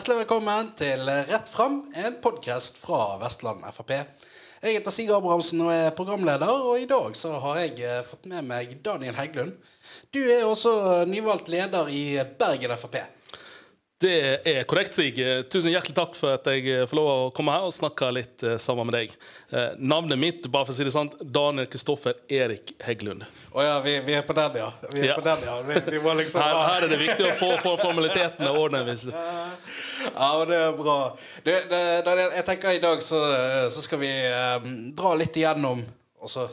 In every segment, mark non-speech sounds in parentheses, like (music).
Hjertelig velkommen til Rett fram, en podkast fra Vestland Frp. Jeg heter Sig Abrahamsen og er programleder, og i dag så har jeg eh, fått med meg Daniel Heggelund. Du er også nyvalgt leder i Bergen Frp. Det er korrekt, Stig. Tusen hjertelig takk for at jeg får lov å komme her og snakke litt eh, sammen med deg. Eh, navnet mitt, bare for å si det sant, Daniel Kristoffer Erik Heggelund. Å ja, vi, vi er på den, ja. Vi er Ja. på den, ja. Vi, vi liksom (laughs) Her, her er det viktig å få, få formalitetene (laughs) ordnet. Ja, men det er bra. Du, det, Daniel, jeg tenker i dag så, så skal vi eh, dra litt igjennom også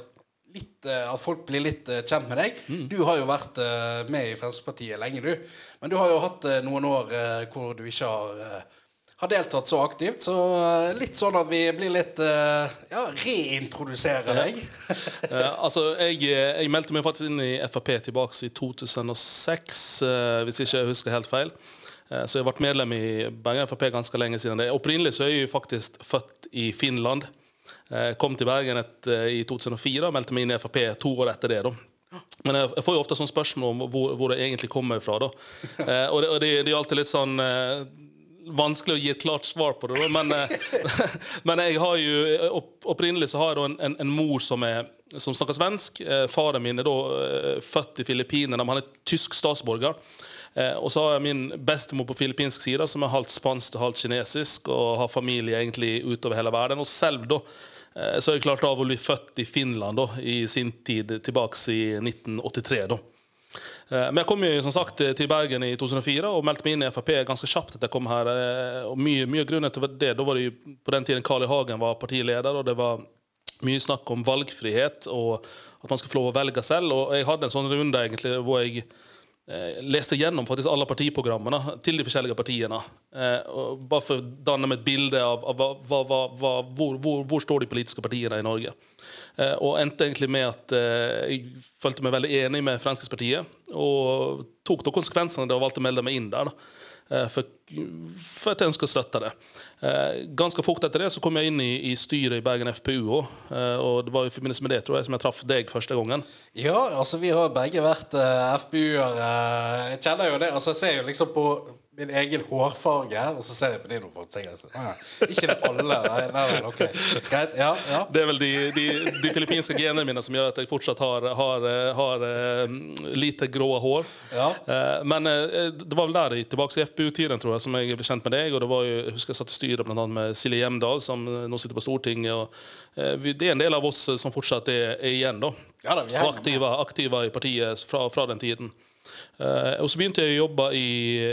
litt, eh, At folk blir litt eh, kjent med deg. Mm. Du har jo vært eh, med i Fremskrittspartiet lenge, du. Men du har jo hatt noen år hvor du ikke har, har deltatt så aktivt. Så litt sånn at vi blir litt Ja, reintroduserer deg. Ja. (laughs) altså, jeg, jeg meldte meg faktisk inn i Frp tilbake i 2006, eh, hvis ikke jeg husker helt feil. Så jeg har vært medlem i Bergen Frp ganske lenge siden det. Opprinnelig så er jeg jo faktisk født i Finland. Eh, kom til Bergen et, eh, i 2004 og meldte meg inn i Frp to år etter det. da. Men jeg får jo ofte sånn spørsmål om hvor, hvor det egentlig kommer fra. da. (laughs) Eh, og det, og det, det er alltid litt sånn eh, vanskelig å gi et klart svar på det. Da. Men, eh, (laughs) men jeg har jo, opp, opprinnelig så har jeg da en, en, en mor som, er, som snakker svensk. Faren min er da født i Filippinene, men han er tysk statsborger. Eh, og så har jeg min bestemor på filippinsk side, som er halvt spansk og halvt kinesisk, og har familie egentlig utover hele verden. Og selv da så er jeg klart av å bli født i Finland da, i sin tid, tilbake i 1983. da. Eh, Men jeg kom jo som sagt til Bergen i 2004 og meldte meg inn i Frp ganske kjapt. etter jeg kom her. eh, Og mye, mye av grunnen til det, da var det jo på den tiden Carl I. Hagen var partileder, og det var mye snakk om valgfrihet og at man skal få lov å velge selv. Og jeg hadde en sånn runde egentlig hvor jeg eh, leste gjennom faktisk alle partiprogrammene til de forskjellige partiene. Eh, bare for å danne meg et bilde av, hva, hva, hva, hvor, hvor, hvor står de politiske partiene i Norge. Eh, og endte egentlig med at eh, jeg følte meg veldig enig med Fremskrittspartiet. Og tok da konsekvensene av det og valgte å melde meg inn der. da. Eh, For, for at ønsker å støtte det. Eh, Ganske fort etter det så kom jeg inn i, i styret i Bergen FPU òg. Og det var i forbindelse med det tror jeg, som jeg traff deg første gangen. Ja, altså vi har begge vært uh, FPU-ere. Jeg kjenner jo det. Altså jeg ser jo liksom på min egen hårfarge, og så ser jeg på din og tenker Ikke det alle? Nei, nei, nei, ok. Greit. Ja, ja. Det er vel de, de, de filippinske genene mine som gjør at jeg fortsatt har, har, har eh, lite grå hår. Ja. Eh, Men eh, det var vel der i- tilbake til FBU-tiden, tror jeg, som jeg ble kjent med deg. og det var jo, Jeg husker jeg satt i styret annet med Silje Hjemdal, som nå sitter på Stortinget. og Det er en del av oss som fortsatt er, er igjen. da. Ja da, Og aktive, aktive i partiet fra, fra den tiden. Eh, og så begynte jeg å jobbe i,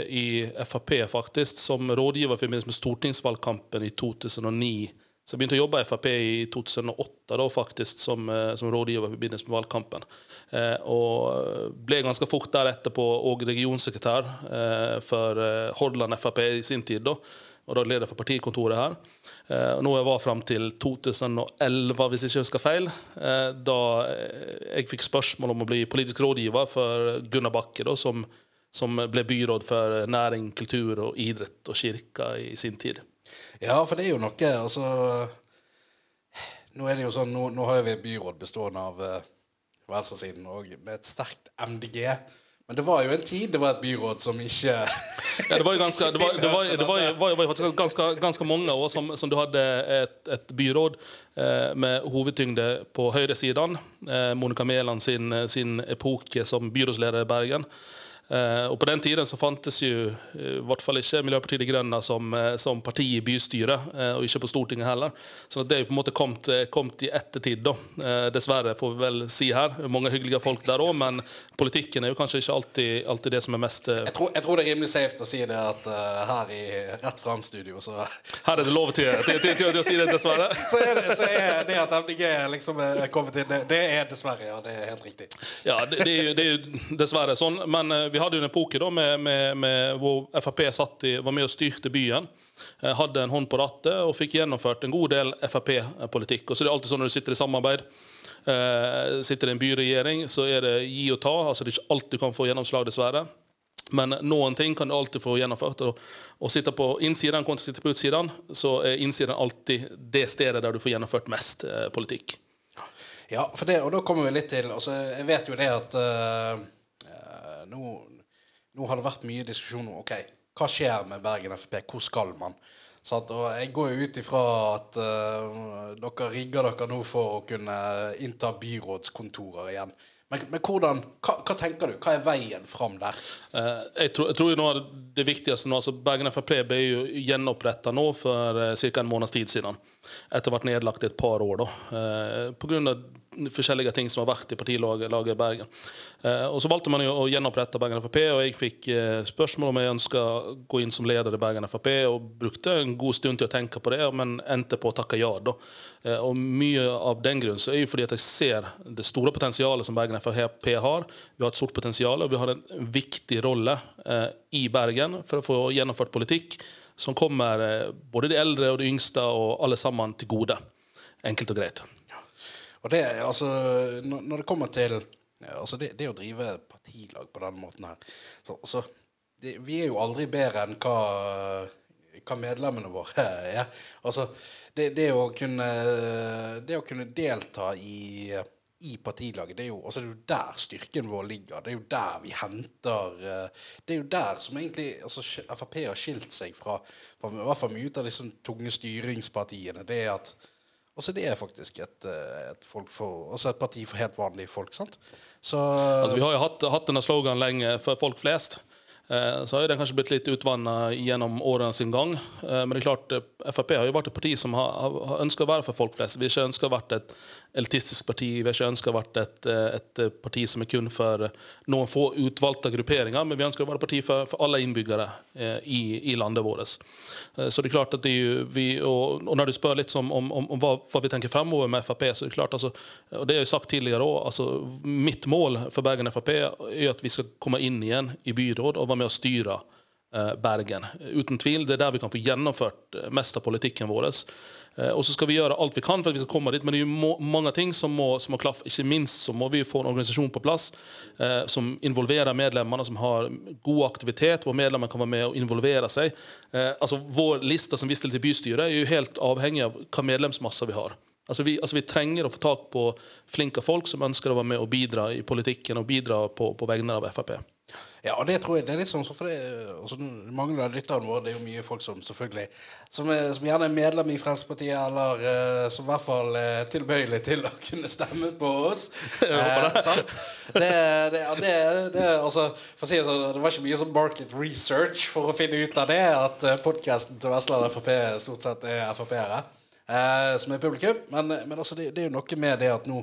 i Frp faktisk, som rådgiver forbindelse med stortingsvalgkampen i 2009. Så jeg begynte å jobbe i Frp i 2008 da, faktisk, som, eh, som rådgiver i forbindelse med valgkampen. Eh, og ble ganske fort deretter på og regionsekretær eh, for eh, Hordaland Frp i sin tid. da, og da leder for partikontoret her. Eh, nå jeg var fram til 2011, hvis jeg ikke husker feil, eh, da eh, jeg fikk spørsmål om å bli politisk rådgiver for Gunnar Bakke, da, som, som ble byråd for næring, kultur og idrett og kirka i sin tid. ja, for det er jo noe Altså Nå er det jo sånn, nå, nå har vi byråd bestående av uh, venstresiden og med et sterkt MDG. Men det var jo en tid det var et byråd som ikke Ja, det var jo ganske, det var, det var, det var, ganske, ganske mange år som, som du hadde et, et byråd eh, med hovedtyngde på høyresiden. Eh, Monica Mæland sin, sin epoke som byrådsleder i Bergen. Eh, og på den tiden så fantes jo eh, i hvert fall ikke Miljøpartiet De Grønne som, eh, som parti i bystyret, og ikke på Stortinget heller. Så det er jo på en måte kommet, kommet i ettertid, da. Dessverre, får vi vel si her. Mange hyggelige folk der òg, men politikken er jo kanskje ikke alltid, alltid det som er mest jeg tror, jeg tror det er rimelig safe å si det at uh, her i Rett Fram-studio så, Her er det lov til, til, til, til, å si det, dessverre. (laughs) så, er det, så er det at MDG liksom er kommet inn, det, det er dessverre, ja. Det er helt riktig. Ja, det, det, er jo, det er jo dessverre sånn. Men eh, vi hadde jo en epoke da, med, med, med, hvor Frp i, var med og styrte byen. Eh, hadde en hånd på rattet og fikk gjennomført en god del Frp-politikk. Og så er det alltid sånn når du sitter i samarbeid, eh, sitter i en byregjering, så er det gi og ta. altså Det er ikke alt du kan få gjennomslag, dessverre. Men noen ting kan du alltid få gjennomført. Og, og sitte på innsiden kontra sitte på utsiden, så er innsiden alltid det stedet der du får gjennomført mest eh, politikk. Ja, for det, og da kommer vi litt til altså, Jeg vet jo det at eh, nå, nå har det vært mye diskusjon om Ok, hva skjer med Bergen Frp? Hvor skal man? Sant? og jeg går jo ut ifra at uh, dere rigger dere nå for å kunne innta byrådskontorer igjen. Men, men hvordan, hva, hva, tenker du? Hva er veien fram der? Uh, jeg, tror, jeg tror jo noe av det viktigste nå, altså Bergen Frp ble jo gjenoppretta nå for uh, ca. en måneds tid siden. Etter å ha vært nedlagt i et par år. da. Uh, på grunn av forskjellige ting som har vært i partilaget i Bergen. Eh, og Så valgte man å gjenopprette Bergen Frp, og jeg fikk eh, spørsmål om jeg ønska å gå inn som leder i Bergen Frp, og brukte en god stund til å tenke på det, men endte på å takke ja. da. Eh, og Mye av den grunn så er jo fordi at jeg ser det store potensialet som Bergen Frp har. Vi har et stort potensial, og vi har en viktig rolle eh, i Bergen for å få gjennomført politikk som kommer eh, både de eldre og de yngste og alle sammen til gode. Enkelt og greit. Og det, altså, når det kommer til altså det, det, å drive partilag på den måten her så, altså, det, Vi er jo aldri bedre enn hva, hva medlemmene våre (laughs) er. Altså, det, det, å kunne, det å kunne delta i, i partilaget, det er, jo, altså det er jo der styrken vår ligger. Det er jo der vi henter Det er jo der som egentlig altså Frp har skilt seg fra, fra i hvert fall mye av disse tunge styringspartiene. Det er at Altså Det er faktisk et, eh, et, for, altså et parti for helt vanlige folk. sant? Så, altså Vi har jo hatt, hatt denne sloganen lenge for folk flest. Eh, så har den kanskje blitt litt utvanna gjennom årene sin gang. Eh, men det er klart, Frp har jo vært et parti som har, har ønska å være for folk flest. Vi har ikke ønska å være et elitistisk parti. Vi ikke ønska å være et, et, parti som er kun for noen få utvalgte grupperinger, men vi ønsker å være et parti for, for alle innbyggere i, i landet vårt. Eh, så det er klart at det vi, og, og, Når du spør litt om, om, om, om hva, hva, vi tenker fremover med Frp, så er det klart, altså, og det har jeg sagt tidligere òg, altså, Mitt mål for Bergen Frp er at vi skal komme inn igjen i byråd og være med å styre eh, Bergen. Uten tvil. Det er der vi kan få gjennomført eh, mest av politikken vår. Eh, og så skal vi gjøre alt vi kan for at vi skal komme dit, men det er jo mange ting som må, som må klaffe. Ikke minst så må vi få en organisasjon på plass eh, som involverer medlemmene, som har god aktivitet, hvor medlemmene kan være med og involvere seg. Eh, altså Vår liste som vi stiller til bystyret, er jo helt avhengig av hva medlemsmasse vi har. Altså vi, altså vi, trenger å få tak på flinke folk som ønsker å være med og bidra i politikken og bidra på, på vegne av Frp. Ja, og det tror jeg det er litt sånn for det, altså, Mange av lytterne våre det er jo mye folk som selvfølgelig som, er, som gjerne er medlem i Fremskrittspartiet, eller uh, som i hvert fall er tilbøyelig til å kunne stemme på oss. (laughs) Eh, det, det, det, det, altså, for å si det det var ikke mye sånn market research for å finne ut av det, at eh, podkasten til Vestland Frp stort sett er Frp-ere uh, som er publikum. Men, men altså, det, det er jo noe med det at nå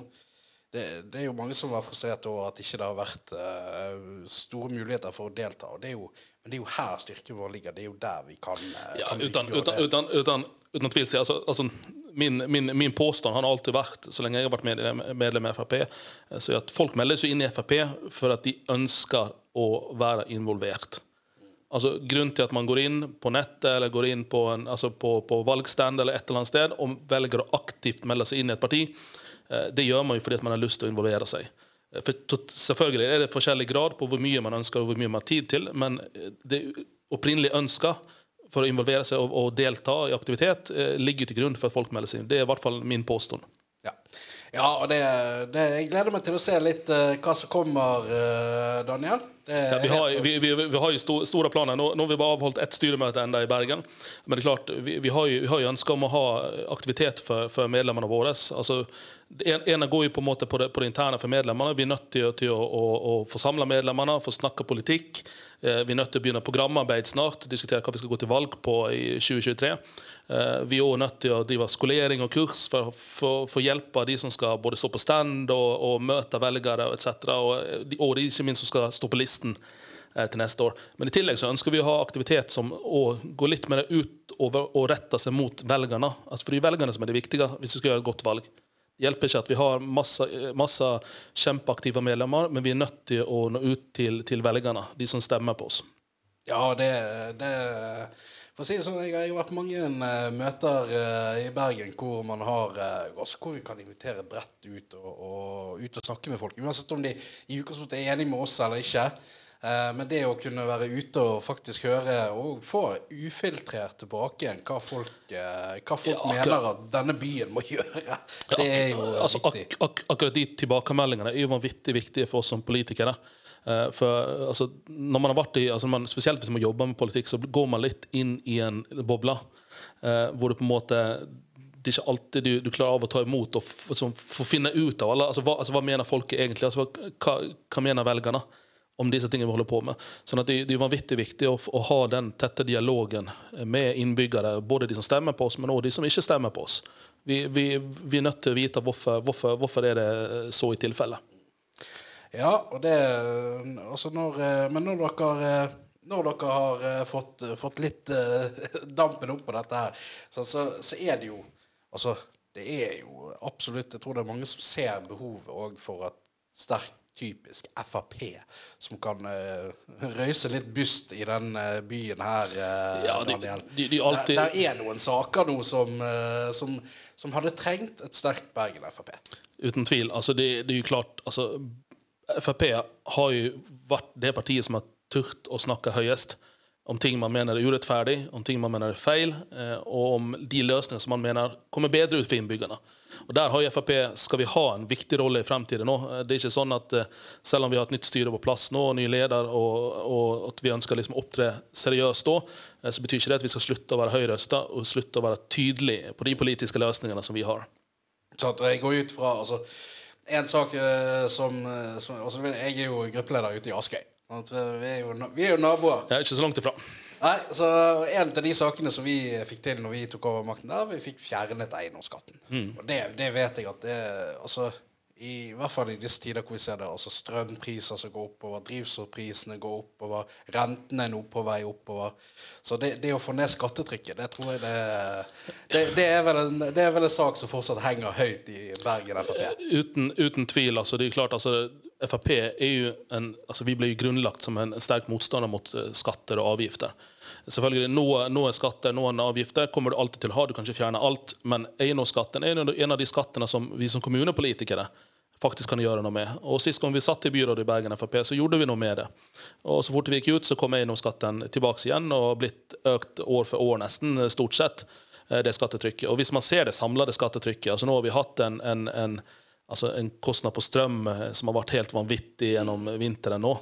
det, det, er jo mange som var frustrert over at ikke det har vært uh, store muligheter for å delta. og det er jo, Men det er jo her styrken vår ligger. Det er jo der vi kan, uh, ja, kan uten, uten, uten, uten, uten, tvil. Altså, altså, min, min, min, påstand har alltid vært, så lenge jeg har vært medlem, medlem i Frp, så at folk melder seg inn i Frp for at de ønsker å være involvert. Altså, grunnen til at man går inn på nettet eller går inn på, en, altså på, på valgstand eller et eller annet sted og velger å aktivt melde seg inn i et parti, det gjør man jo fordi man har lyst til å involvere seg. Eh, for selvfølgelig er det forskjellig grad på hvor mye man ønsker og hvor mye man har tid til, men eh, det opprinnelige ønsket for å involvere seg og, og delta i aktivitet ligger til grunn for at folk melder seg inn. Det er i hvert fall min påstand. Ja. Ja, og det, det, Jeg gleder meg til å se litt uh, hva som kommer, uh, Daniel. Ja, vi, har, vi, vi, vi, har, jo store planer. Nå, nå har vi bare avholdt ett styremøte enda i Bergen. Men det er klart, vi, har jo, vi ønske om å ha aktivitet for, for medlemmene våre. Altså, det ene går jo på en måte på det, på det interne for medlemmene. Vi er nødt til, til å, å, å forsamle medlemmene, få snakke politikk. Eh, vi er nødt til å begynne programarbeid snart, diskutere hva vi skal gå til valg på i 2023. Eh, vi er også nødt til å drive skolering og kurs for å hjelpe de som skal både stå på stand og, og møte velgere etc. Og, og de ikke minst som skal stå på listen eh, til neste år. Men i tillegg så ønsker vi å ha aktivitet som går litt mer utover og retter seg mot velgerne. Altså for det er velgerne som er det viktige hvis vi skal gjøre et godt valg. Det hjelper ikke at vi har masse, masse kjempeaktive medlemmer, men vi er nødt til å nå ut til, til velgerne, de som stemmer på oss. Ja, det, det for å si det sånn, Jeg har jo vært mange uh, møter uh, i Bergen hvor man har uh, også hvor vi kan invitere bredt ut og, og, ut og snakke med folk. Uansett om de i utgangspunktet er enige med oss eller ikke. men det å kunne være ute og faktisk høre og få ufiltrert tilbake igjen hva folk, hva folk ja, mener at denne byen må (laughs) gjøre, det er jo altså, viktig. Ak ak akkurat de tilbakemeldingene er jo vanvittig viktige for oss som politikere. Eh, for altså, når man har vært i, altså, man, Spesielt hvis man jobber med politikk, så går man litt inn i en boble. Eh, hvor du på en måte det er ikke alltid du, du klarer av å ta imot og få finne ut av alle, altså, hva, altså, hva mener folket egentlig. Altså, hva, hva mener velgerne? om disse tingene vi holder på med. Sånn at det, det er vanvittig viktig å, å, ha den tette dialogen med innbyggere, både de som stemmer på oss, men også de som ikke stemmer på oss. Vi, vi, vi er nødt til å vite hvorfor, hvorfor, hvorfor er det så i tilfelle. Ja, og det altså når, Men når dere, når dere har fått, fått litt (laughs) dampen opp på dette her, så, så, så er det jo Altså, det er jo absolutt Jeg tror det er mange som ser behovet for et sterkt typisk Frp, som kan uh, røyse litt byst i den uh, byen her, uh, ja, Daniel. De, de, de alltid... der, der, er noen saker nå som, som, som, hadde trengt et sterkt Bergen Frp. Uten tvil. Altså, det, det, er jo klart altså, Frp har jo vært det partiet som har turt å snakke høyest om ting man mener er urettferdig, om ting man mener er feil, og om de løsningene som man mener kommer bedre ut for innbyggerne. Og Der har Frp skal vi ha en viktig rolle i fremtiden. nå. Det er ikke sånn at eh, Selv om vi har et nytt styre på plass nå, og ny leder, og, og at vi ønsker liksom opptre seriøst da, eh, så betyr ikke det at vi skal slutte å være høyrøsta og slutte å være tydelige på de politiske løsningene som vi har. Så jeg går ut fra, altså, En sak eh, som, som altså, Jeg er jo gruppeleder ute i Askøy. Vi er jo, vi er jo naboer. Ja, ikke så langt ifra. Nei, så En av de sakene som vi fikk til når vi tok over makten, der vi fikk fjernet eiendomsskatten. Mm. Og det, det, vet jeg at det altså, i, hvert fall i disse tider hvor vi ser det altså strømpriser som går oppover, drivstoffprisene går oppover, rentene er nå på vei oppover. Så det, det, å få ned skattetrykket, det tror jeg det, det, det, er vel en, det er vel en sak som fortsatt henger høyt i Bergen Frp. Uten, uten tvil. altså det er klart altså Frp er jo en, altså vi ble jo grunnlagt som en sterk motstander mot eh, skatter og avgifter. Selvfølgelig, Noen, noe skatter noen avgifter kommer du alltid til å ha. Du kan ikke fjerne alt. Men eiendomsskatten er en av de skattene som vi som kommunepolitikere faktisk kan gjøre noe med. Og Sist gang vi satt i byrådet i Bergen FrP, så gjorde vi noe med det. Og Så fort vi gikk ut, så kom eiendomsskatten tilbake igjen og blitt økt år for år, nesten, stort sett, eh, det skattetrykket. Og Hvis man ser det samlede skattetrykket altså Nå har vi hatt en, en, en, altså en kostnad på strøm eh, som har vært helt vanvittig gjennom vinteren nå.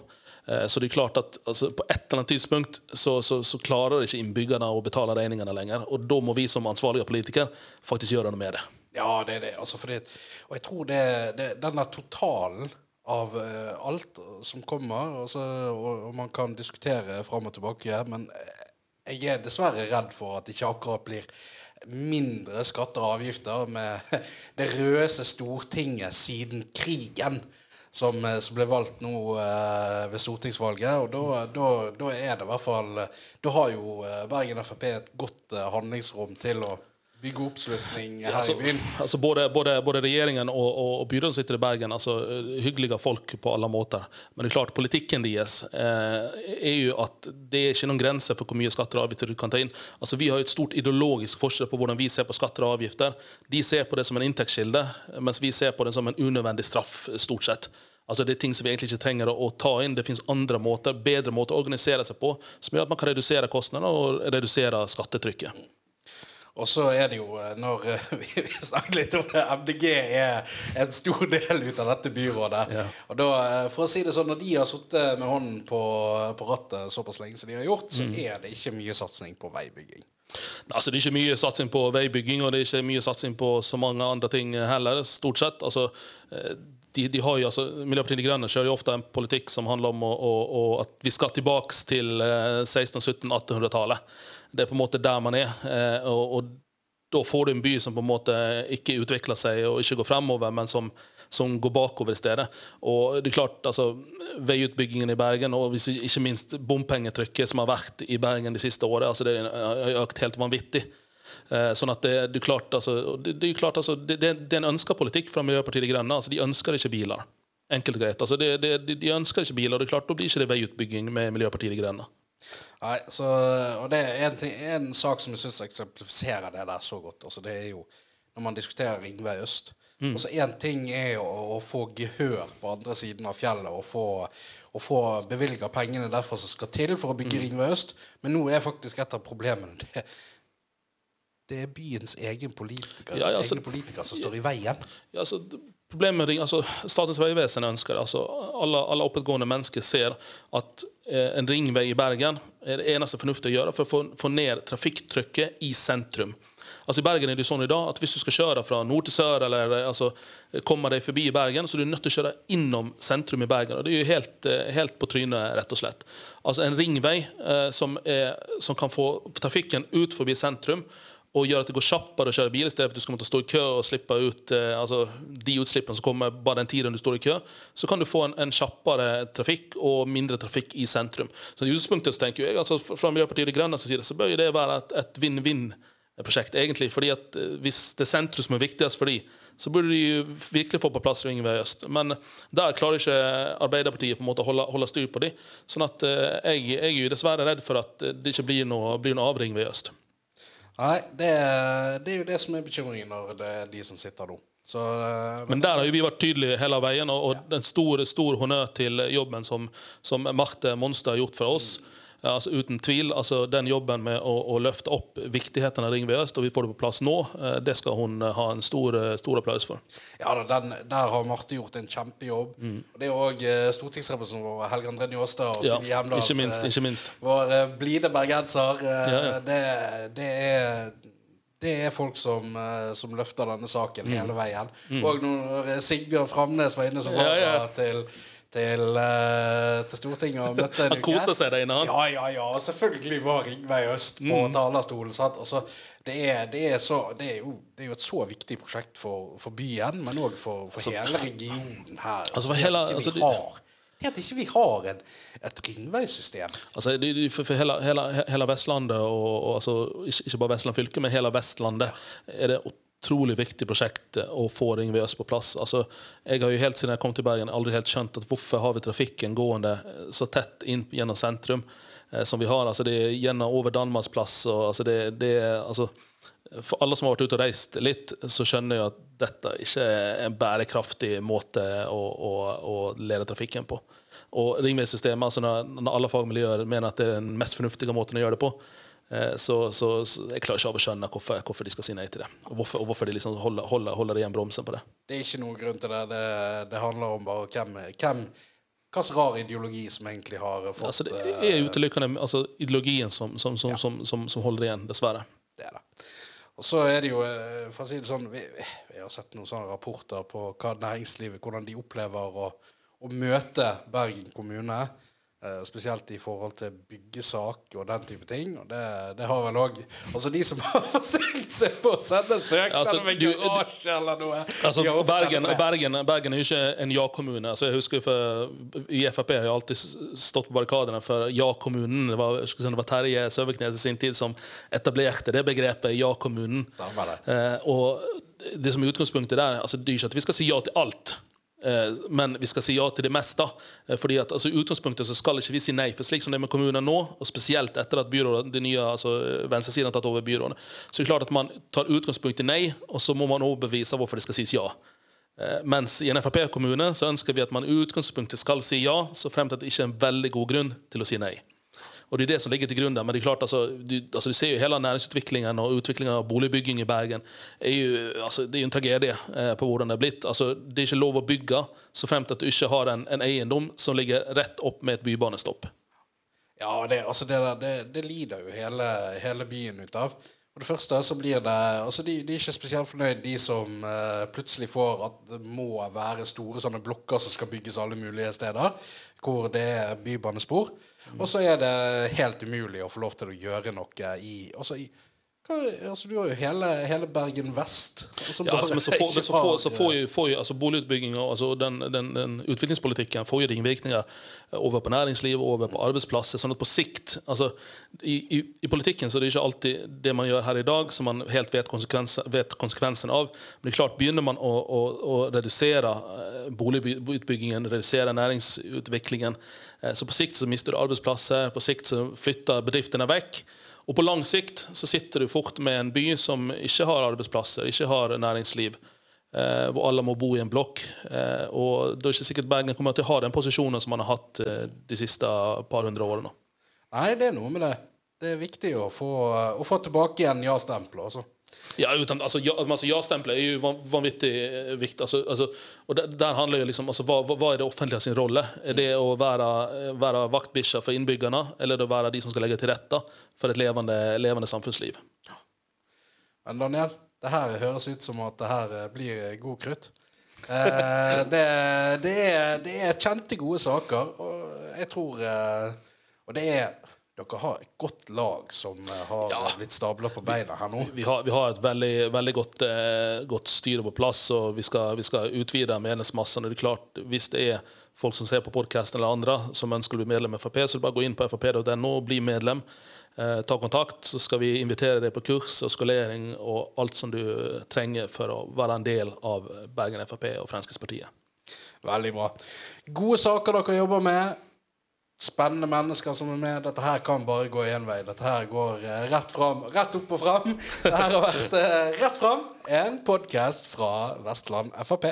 Eh, så det er klart at altså, På et eller annet tidspunkt så, så, så klarer ikke innbyggerne å betale regningene lenger. Og da må vi som ansvarlige politikere faktisk gjøre noe med det. Ja, det er det. Altså, fordi, og jeg tror det, det denne totalen av uh, alt som kommer altså, og, og, man kan diskutere fram og tilbake, men jeg er dessverre redd for at det ikke akkurat blir mindre skatter og avgifter med (laughs) det røse Stortinget siden krigen som, eh, som ble valgt nå eh, ved stortingsvalget. Og da, da, da, er det i hvert fall Da har jo eh, Bergen Frp et godt eh, handlingsrom til å bygge oppslutning her altså, i byen? Altså både, både, både regjeringen og, og, og byrådet sitter i Bergen. altså Hyggelige folk på alle måter. Men det er klart, politikken deres eh, er jo at det er ikke noen grenser for hvor mye skatter og avgifter du kan ta inn. Altså Vi har jo et stort ideologisk forskjell på hvordan vi ser på skatter og avgifter. De ser på det som en inntektskilde, mens vi ser på det som en unødvendig straff, stort sett. Altså Det er ting som vi egentlig ikke trenger å, ta inn. Det finnes andre måter, bedre måter å organisere seg på som gjør at man kan redusere kostnadene og redusere skattetrykket. Og så er det jo, eh, når (laughs) vi, vi snakket litt om det, MDG er en stor del ut av dette byrådet. Ja. Og da, eh, for å si det sånn, Når de har sittet med hånden på, på, rattet såpass lenge som de har gjort, så mm. er det ikke mye satsing på veibygging. Altså, det er ikke mye satsing på veibygging og det er ikke mye satsing på så mange andre ting heller. stort sett. Altså, de, de har jo, altså, Miljøpartiet De Grønne kjører jo ofte en politikk som handler om å, å, å, at vi skal tilbake til 1600-, 1700-, 1800-tallet. Det er på en måte der man er. Eh, og, og, da får du en by som på en måte ikke utvikler seg og ikke går fremover, men som, som går bakover i stedet. Og det er klart, altså, Veiutbyggingen i Bergen og ikke minst bompengetrykket som har vært i Bergen de siste årene, altså, det har økt helt vanvittig. Eh, sånn at det, det, er klart, altså, det, det, er klart altså, det, det, er en ønska politikk fra Miljøpartiet De Grønne. Altså, de ønsker ikke biler. Enkelt og greit. Altså, de, de, ønsker ikke biler. og det er klart, Da blir ikke det veiutbygging med Miljøpartiet De Grønne. Nei, så, og det er en, ting, en sak som jeg syns eksemplifiserer det der så godt. Altså, det er jo når man diskuterer Ringvei øst. Mm. Altså Én ting er å, å, få gehør på andre siden av fjellet og få, og få bevilga pengene derfor som skal til for å bygge mm. Ringvei øst, men nå er faktisk et av problemene det, det er byens egen politiker, ja, altså, egen politiker som står i veien. Ja, altså, Problemet med ring, altså Statens vegvesen ønsker det. altså Alle, alle oppegående mennesker ser at en ringvei i Bergen er det eneste fornuftige å gjøre for å få, ned trafikktrykket i sentrum. Altså I Bergen er det sånn i dag at hvis du skal kjøre fra nord til sør, eller eh, altså, komme deg forbi Bergen, så er du nødt til å kjøre innom sentrum i Bergen. og Det er jo helt, eh, helt på trynet, rett og slett. Altså En ringvei eh, som, er, som kan få trafikken ut forbi sentrum og gjør at det går kjappere å kjøre bil, i stedet for at du skal måtte stå i kø og slippe ut eh, altså, de utslippene som kommer bare den tiden du står i kø, så kan du få en, en kjappere trafikk og mindre trafikk i sentrum. Så i utgangspunktet så tenker jeg, altså, Fra Miljøpartiet De Grønnes side så bør det være et, et vinn-vinn-prosjekt. egentlig, fordi at eh, Hvis det er sentrum som er viktigst for de, så burde de virkelig få på plass Ringvei øst. Men der klarer ikke Arbeiderpartiet på en måte å holde, holde styr på de. sånn at eh, jeg, jeg er dessverre redd for at det ikke blir noe, blir noe av Ringvei øst. Nei, det, det, er jo det som er bekymringen når det er de som sitter nå. Så, men, men, der har jo vi vært tydelige hele veien, og, og ja. en stor, stor honnør til jobben som, som Marte Monstad har gjort for oss. Mm altså uten tvil, altså Den jobben med å, å løfte opp viktigheten av Ring ved øst, og vi får det på plass nå, eh, det skal hun eh, ha en stor, eh, stor applaus for. Ja, den, Der har Marte gjort en kjempejobb. Mm. Det er òg stortingsrepresentant vår Helge André Njåstad og Silje ja, Hjemdal. Ikke minst, ikke minst. Vår blide bergenser. Ja, ja. Det, det er det er folk som, som, løfter denne saken mm. hele veien. Mm. Og når Sigbjørn Framnes var inne som var ja, ja. til til, uh, til Stortinget og møtte en uke. Han koser seg der inne, han. Ja, ja, ja. Selvfølgelig var Ringvei øst på mm. talerstolen. Altså, det, er, det, er så, det, er jo, det, er, jo, et så viktig prosjekt for, for byen, men òg for, for altså, hele regionen her. Altså, hele, altså, det, at ikke vi har en, et ringveisystem. Altså, for, for hele, hele, hele, Vestlandet, og, og altså, ikke, ikke, bare Vestland fylke, men hele Vestlandet, er det utrolig viktig prosjekt å få Ringve øst på plass. Altså, jeg har jo helt siden jeg kom til Bergen aldri helt skjønt at hvorfor har vi trafikken gående så tett inn gjennom sentrum eh, som vi har. Altså, det er gjennom over Danmarksplass. Og, altså, det, det, altså, for alle som har vært ute og reist litt, så skjønner jeg at dette ikke er en bærekraftig måte å, å, å lede trafikken på. Og ringveisystemet, altså når, når alle fagmiljøer mener at det er den mest fornuftige måten å gjøre det på, Eh, så, så, så, jeg klarer ikke av å skjønne hvorfor, hvorfor, de skal si nei til det. Og hvorfor, og hvorfor de liksom holder, holder, holder igjen bromsen på det. Det er ikke noen grunn til det. Det, det handler om bare hvem, hvem hva slags rar ideologi som egentlig har fått altså, Det er eh, utelukkende altså, ideologien som, som, som, ja. som, holder igjen, dessverre. Det er det. Og så er det jo, eh, for å si det sånn, vi, vi har sett noen sånne rapporter på hva næringslivet, hvordan de opplever å, å møte Bergen kommune. Uh, spesielt i forhold til byggesak og den type ting. Og det, det har vel òg Altså de som har (laughs) forsøkt seg på å sende en søknad altså, om en garasje eller noe altså, Bergen, Bergen, Bergen, er jo ikke en ja-kommune. Altså, jeg husker for, I Frp har jeg alltid stått på barrikadene for ja-kommunen. Det var, det var Terje Søviknes i sin tid som etablerte det begrepet ja-kommunen. Uh, og det som er utgangspunktet der, altså, det er ikke at vi skal si ja til alt. Eh, men vi skal si ja til det meste. Eh, fordi at altså, utgangspunktet så skal ikke vi si nei. For slik som det er med kommunene nå, og spesielt etter at byrådet, det nye, altså venstresiden har tatt over byrådet, så er det klart at man tar utgangspunkt i nei, og så må man overbevise hvorfor det skal sies ja. Eh, mens i en Frp-kommune så ønsker vi at man i utgangspunktet skal si ja, så frem til at det ikke er en veldig god grunn til å si nei. Og det er det som ligger til grunn der. Men det er klart, altså, du, altså, du ser jo hele næringsutviklingen og utviklingen av boligbygging i Bergen. Er jo, altså, det er jo en tragedie eh, på hvordan det er blitt. Altså, det er ikke lov å bygge så fremt at du ikke har en, en eiendom som ligger rett opp med et bybanestopp. Ja, det, altså, det, det, det lider jo hele, hele byen ut av. For det første så blir det altså de, de er ikke spesielt fornøyd, de som uh, plutselig får at det må være store sånne blokker som skal bygges alle mulige steder, hvor det er bybanespor. Og så er det helt umulig å få lov til å gjøre noe i, også i altså, du har jo hele, hele Bergen Vest. Altså, ja, altså, men så får, så får, så får, jo, får jo altså, Boligutbygging og altså, den, den, den, utviklingspolitikken får jo ringvirkninger over på næringsliv over på arbeidsplasser. sånn at på sikt altså, i, i, i, politikken så er det ikke alltid det man gjør her i dag, som man helt vet, konsekvensen, vet konsekvensen av. Men det er klart, begynner man å, å, å redusere eh, boligutbyggingen, redusere næringsutviklingen, Eh, så på sikt så mister du arbeidsplasser, på sikt så flytter bedriftene vekk. Og på lang sikt så sitter du fort med en by som ikke har arbeidsplasser, ikke har næringsliv. Eh, hvor alle må bo i en blokk. Eh, og det er ikke sikkert Bergen kommer til å ha den posisjonen som man har hatt eh, de siste par hundre årene. Nei, det er noe med det. Det er viktig å få, å få tilbake igjen ja-stempelet. Altså. Ja, utan, altså, ja, altså Ja-stempelet er jo vanvittig eh, viktig. Altså, altså, og der, der handler jo liksom hva, hva- hva er det offentlige sin rolle? Er det å være, eh, være vaktbikkje for innbyggerne, eller er det å være de som skal legge til rette for et levende, levende samfunnsliv? Men Daniel, det her høres ut som at det her eh, blir eh, god krutt. Eh, det, det, er, det er kjente, gode saker, og jeg tror eh, Og det er Dere har et godt lag som eh, har Ja. blitt stabla på beina her nå. Vi har, vi har et veldig, veldig godt, eh, godt styre på plass, og vi skal, vi skal utvide medlemsmassen. Det er klart, hvis det er folk som ser på podkasten eller andre som ønsker å bli medlem i Frp, så er det bare å gå inn på frp.no og bli medlem. Eh, ta kontakt, så skal vi invitere deg på kurs og skolering og alt som du trenger for å være en del av Bergen Frp og Fremskrittspartiet. Veldig bra. Gode saker dere jobber med. Spennende mennesker som er med. Dette her kan bare gå én vei. Dette her går eh, rett fram. Rett opp og fram. Dette her har vært eh, Rett fram, en podkast fra Vestland Frp.